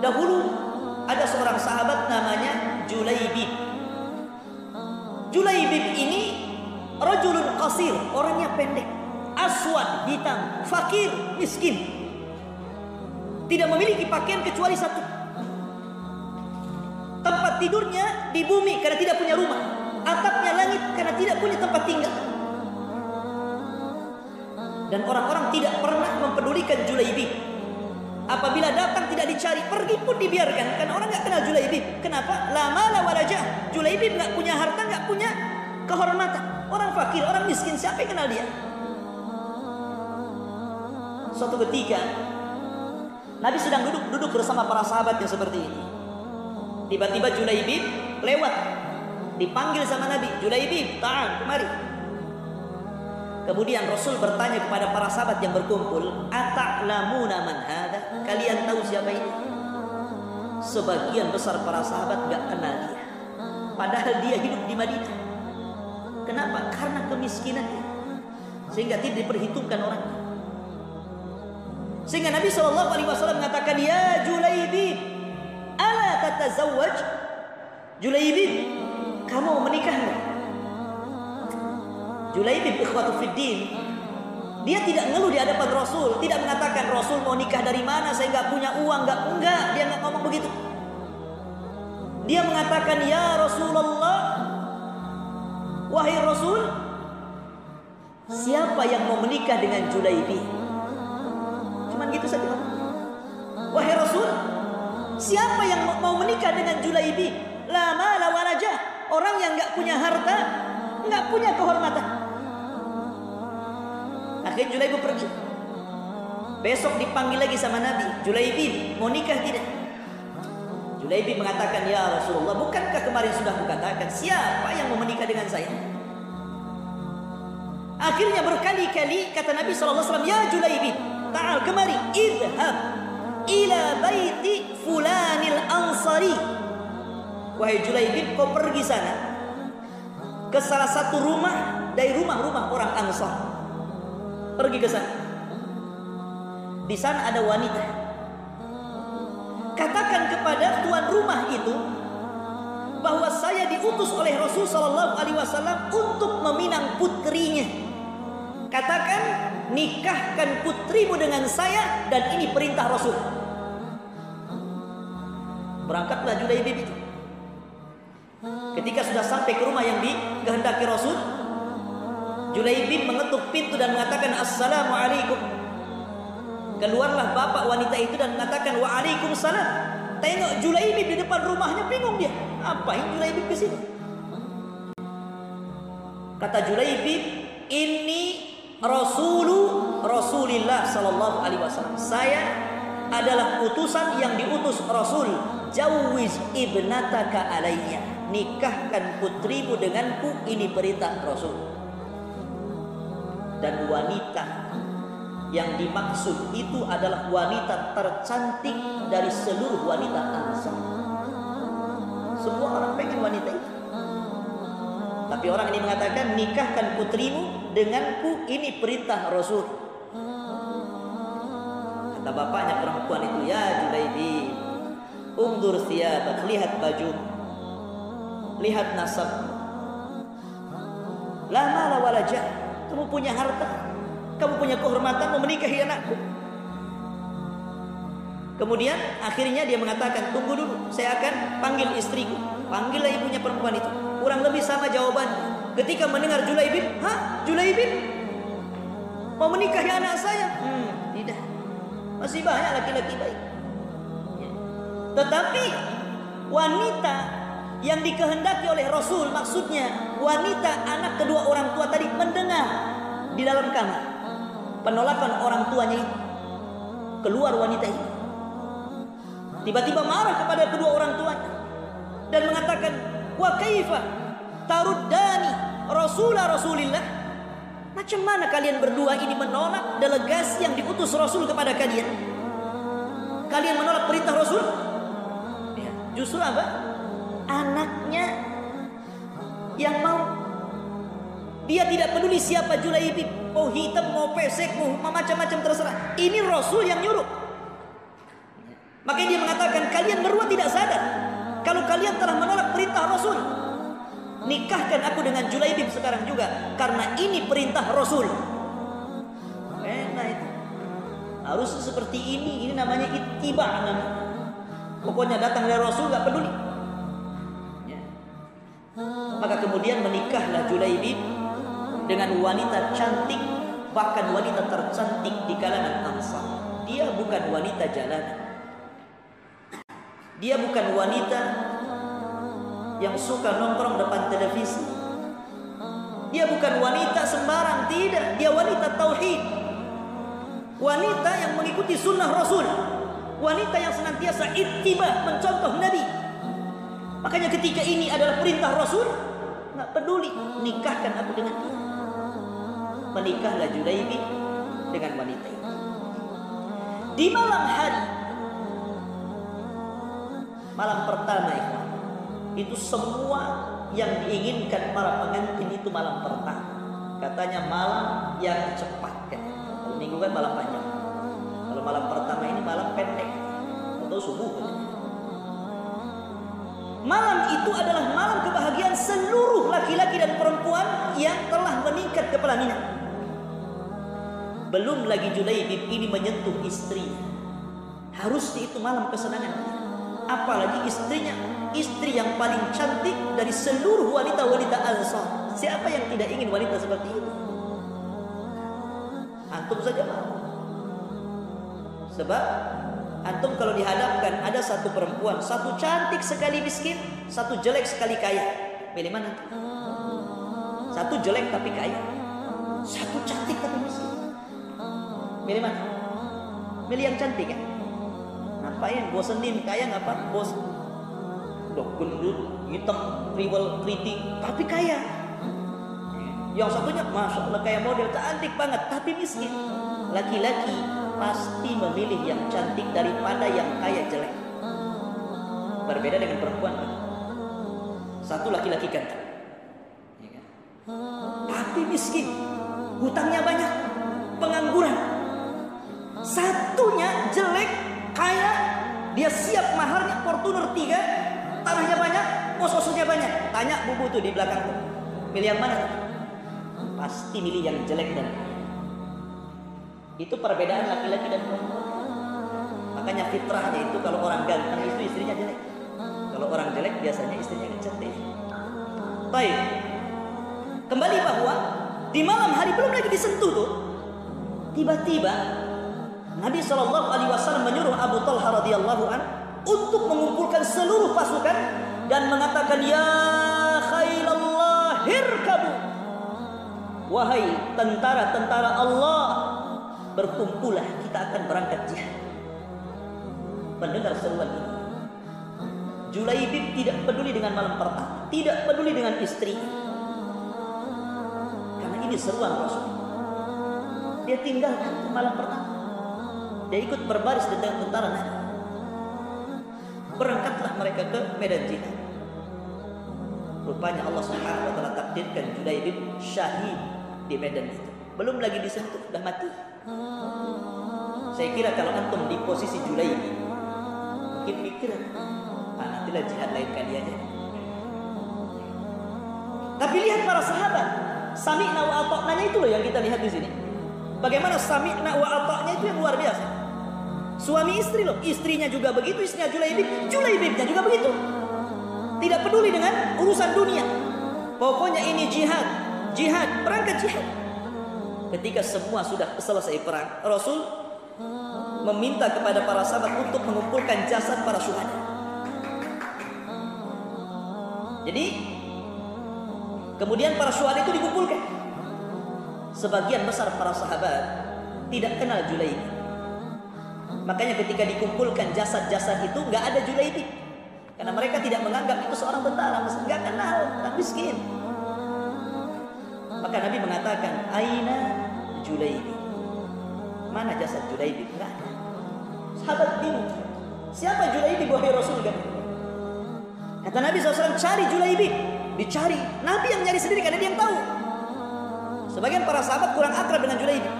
Dahulu ada seorang sahabat namanya Julaibib. Julaibib ini rajulun qasir, orangnya pendek, aswad, hitam, fakir, miskin. Tidak memiliki pakaian kecuali satu. Tempat tidurnya di bumi karena tidak punya rumah. Atapnya langit karena tidak punya tempat tinggal. Dan orang-orang tidak pernah mempedulikan Julaibib. Apabila datang tidak dicari, pergi pun dibiarkan karena orang nggak kenal Julaibib. Kenapa? Lama la walajah. Julaibib nggak punya harta, nggak punya kehormatan. Orang fakir, orang miskin, siapa yang kenal dia? Suatu ketika Nabi sedang duduk-duduk bersama para sahabat yang seperti ini. Tiba-tiba Julaibib lewat. Dipanggil sama Nabi, Julaibib, ta'al, kemari. Kemudian Rasul bertanya kepada para sahabat yang berkumpul, "Ata'lamuna man hada?" Kalian tahu siapa ini? Sebagian besar para sahabat gak kenal dia. Padahal dia hidup di Madinah. Kenapa? Karena kemiskinannya. Sehingga tidak diperhitungkan orangnya. Sehingga Nabi Shallallahu Alaihi Wasallam mengatakan, Ya Julaibib, ala tatazawwaj? Julaibib, kamu menikah? Julaibib ikhwatu fiddin dia tidak ngeluh di hadapan Rasul, tidak mengatakan Rasul mau nikah dari mana, saya nggak punya uang, nggak enggak, dia nggak ngomong begitu. Dia mengatakan ya Rasulullah, wahai Rasul, siapa yang mau menikah dengan Julaibi? Cuman gitu saja. Wahai Rasul, siapa yang mau menikah dengan Julaibi? Lama lawan aja, orang yang nggak punya harta, nggak punya kehormatan. Akhirnya Julaibib pergi. Besok dipanggil lagi sama Nabi. Julaibib, mau nikah tidak? Julaibib mengatakan, Ya Rasulullah, bukankah kemarin sudah kukatakan siapa yang mau menikah dengan saya? Akhirnya berkali-kali kata Nabi SAW, Ya Julaibib, ta'al kemari, idhab ila baiti fulanil ansari. Wahai Julaibib, kau pergi sana ke salah satu rumah dari rumah-rumah orang Ansar. Pergi ke sana. Di sana ada wanita. Katakan kepada tuan rumah itu bahwa saya diutus oleh Rasul Shallallahu Alaihi Wasallam untuk meminang putrinya. Katakan nikahkan putrimu dengan saya dan ini perintah Rasul. Berangkatlah Julaibib itu. Ketika sudah sampai ke rumah yang dikehendaki Rasul, Julaibib mengetuk pintu dan mengatakan Assalamualaikum. Keluarlah bapak wanita itu dan mengatakan Waalaikumsalam. Tengok Julaibib di depan rumahnya bingung dia. Apa yang Julaibib ke sini? Kata Julaibib, ini Rasulu Rasulillah Sallallahu Alaihi Wasallam. Saya adalah utusan yang diutus Rasul. Jawiz ibnataka alayya. Nikahkan putrimu denganku. Ini perintah Rasul dan wanita yang dimaksud itu adalah wanita tercantik dari seluruh wanita Ansar. Semua orang pengen wanita itu. Tapi orang ini mengatakan nikahkan putrimu denganku ini perintah Rasul. Kata bapaknya perempuan itu ya Julaidi, umdur siabak, lihat baju, lihat nasab. Lama la walajah kamu punya harta, kamu punya kehormatan mau menikahi anakku. Kemudian akhirnya dia mengatakan, tunggu dulu, saya akan panggil istriku. Panggillah ibunya perempuan itu. Kurang lebih sama jawaban. Ketika mendengar Julaibib, hah? Julaibib? Mau menikahi anak saya? Hmm, tidak. Masih banyak laki-laki baik. Ya. Tetapi wanita yang dikehendaki oleh Rasul maksudnya wanita anak kedua orang tua tadi mendengar di dalam kamar. Penolakan orang tuanya itu. Keluar wanita itu. Tiba-tiba marah kepada kedua orang tuanya. Dan mengatakan wa kaifa taruddani rasulah rasulillah? Macam mana kalian berdua ini menolak delegasi yang diutus Rasul kepada kalian? Kalian menolak perintah Rasul? Ya, justru apa? Anaknya yang mau dia tidak peduli siapa Julaibib mau hitam mau pesek mau macam-macam terserah ini Rasul yang nyuruh Makanya dia mengatakan kalian berdua tidak sadar kalau kalian telah menolak perintah Rasul. Nikahkan aku dengan Julaibib sekarang juga karena ini perintah Rasul. Enak itu. Harus seperti ini. Ini namanya ittiba namanya. Pokoknya datang dari Rasul gak peduli. Kemudian menikahlah Julaibib dengan wanita cantik bahkan wanita tercantik di kalangan Ansar. Dia bukan wanita jalanan. Dia bukan wanita yang suka nongkrong depan televisi. Dia bukan wanita sembarang, tidak. Dia wanita tauhid. Wanita yang mengikuti sunnah Rasul. Wanita yang senantiasa ittiba mencontoh Nabi. Makanya ketika ini adalah perintah Rasul, nggak peduli nikahkan aku dengan dia. Menikahlah Judaibi dengan wanita itu. Di malam hari, malam pertama itu, itu semua yang diinginkan para pengantin itu malam pertama. Katanya malam yang cepat kan. Kalau minggu kan malam panjang. Kalau malam pertama ini malam pendek atau subuh. Malam itu adalah malam kebahagiaan seluruh laki-laki dan perempuan yang telah meningkat ke pelaminan. Belum lagi Julaibib ini menyentuh istrinya. Harusnya itu malam kesenangan Apalagi istrinya, istri yang paling cantik dari seluruh wanita-wanita Ansar. Siapa yang tidak ingin wanita seperti itu? Antum saja mau. Sebab antum kalau dihadapkan ada satu perempuan, satu cantik sekali miskin, satu jelek sekali kaya. Pilih mana? Satu jelek tapi kaya. Satu cantik tapi miskin. Milih mana? Milih yang cantik ya? Ngapain bosenin kaya ngapa? Bos udah gendut, hitam, kriwel, keriting, tapi kaya. Yang satunya masya Allah kayak model cantik banget, tapi miskin. Laki-laki pasti memilih yang cantik daripada yang kaya jelek. Berbeda dengan perempuan kan? Satu laki-laki kan, tapi miskin, hutangnya banyak, pengangguran. Satunya jelek, kaya, dia siap maharnya Fortuner 3, tanahnya banyak, kos-kosnya banyak. Tanya bubu tuh di belakang tuh. Milih yang mana? Pasti milih yang jelek dan itu perbedaan laki-laki dan perempuan. Makanya fitrahnya itu kalau orang ganteng itu istrinya jelek. Kalau orang jelek biasanya istrinya cantik. Baik. Kembali bahwa di malam hari belum lagi disentuh tuh. Tiba-tiba Nabi Shallallahu Alaihi Wasallam menyuruh Abu Talha radhiyallahu an untuk mengumpulkan seluruh pasukan dan mengatakan ya khailallah hirkabu wahai tentara-tentara Allah berkumpullah kita akan berangkat jihad. Mendengar seruan ini Julaibib tidak peduli dengan malam pertama tidak peduli dengan istri. Karena ini seruan Rasul. Dia tinggalkan malam pertama. Dia ikut berbaris dengan tentara berangkatlah mereka ke medan jihad rupanya Allah Subhanahu wa taala takdirkan Julaibib syahid di medan itu. Belum lagi disentuh sudah mati. Saya kira kalau antum di posisi Julaibib mungkin mikir ah nantilah jihad lain kali aja. Tapi lihat para sahabat sami'na wa ata'nanya itu loh yang kita lihat di sini. Bagaimana sami'na wa ata'nya itu yang luar biasa. Suami istri loh istrinya juga begitu istrinya Julaibib Julaibibnya juga begitu tidak peduli dengan urusan dunia. Pokoknya ini jihad. Jihad. Berangkat jihad. Ketika semua sudah selesai perang Rasul meminta kepada para sahabat untuk mengumpulkan jasad para syuhada. Jadi kemudian para syuhada itu dikumpulkan. Sebagian besar para sahabat tidak kenal Julaibib makanya ketika dikumpulkan jasad-jasad itu nggak ada Julaibib karena mereka tidak menganggap itu seorang tentara nggak kenal orang miskin. Maka Nabi mengatakan Aina Julaibib mana jasad Julaibib nggak ada. Sahabat bingung siapa Julaibib wahai Rasul? Kata Nabi SAW cari Julaibib dicari. Nabi yang nyari sendiri karena dia yang tahu. Sebagian para sahabat kurang akrab dengan Julaibib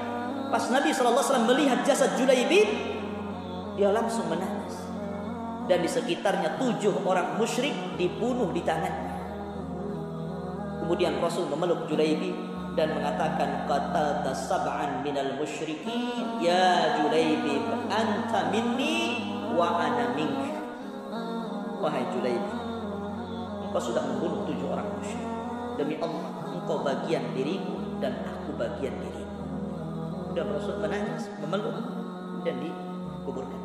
pas Nabi SAW melihat jasad Julaibib dia langsung menangis dan di sekitarnya tujuh orang musyrik dibunuh di tangannya. Kemudian Rasul memeluk Julaibi dan mengatakan qatalta sab'an minal musyrikin ya Julaibi anta minni wa ana mink. Wahai Julaibi, engkau sudah membunuh tujuh orang musyrik. Demi Allah, engkau bagian diriku dan aku bagian dirimu. Dan Rasul menangis, memeluk dan dikuburkan.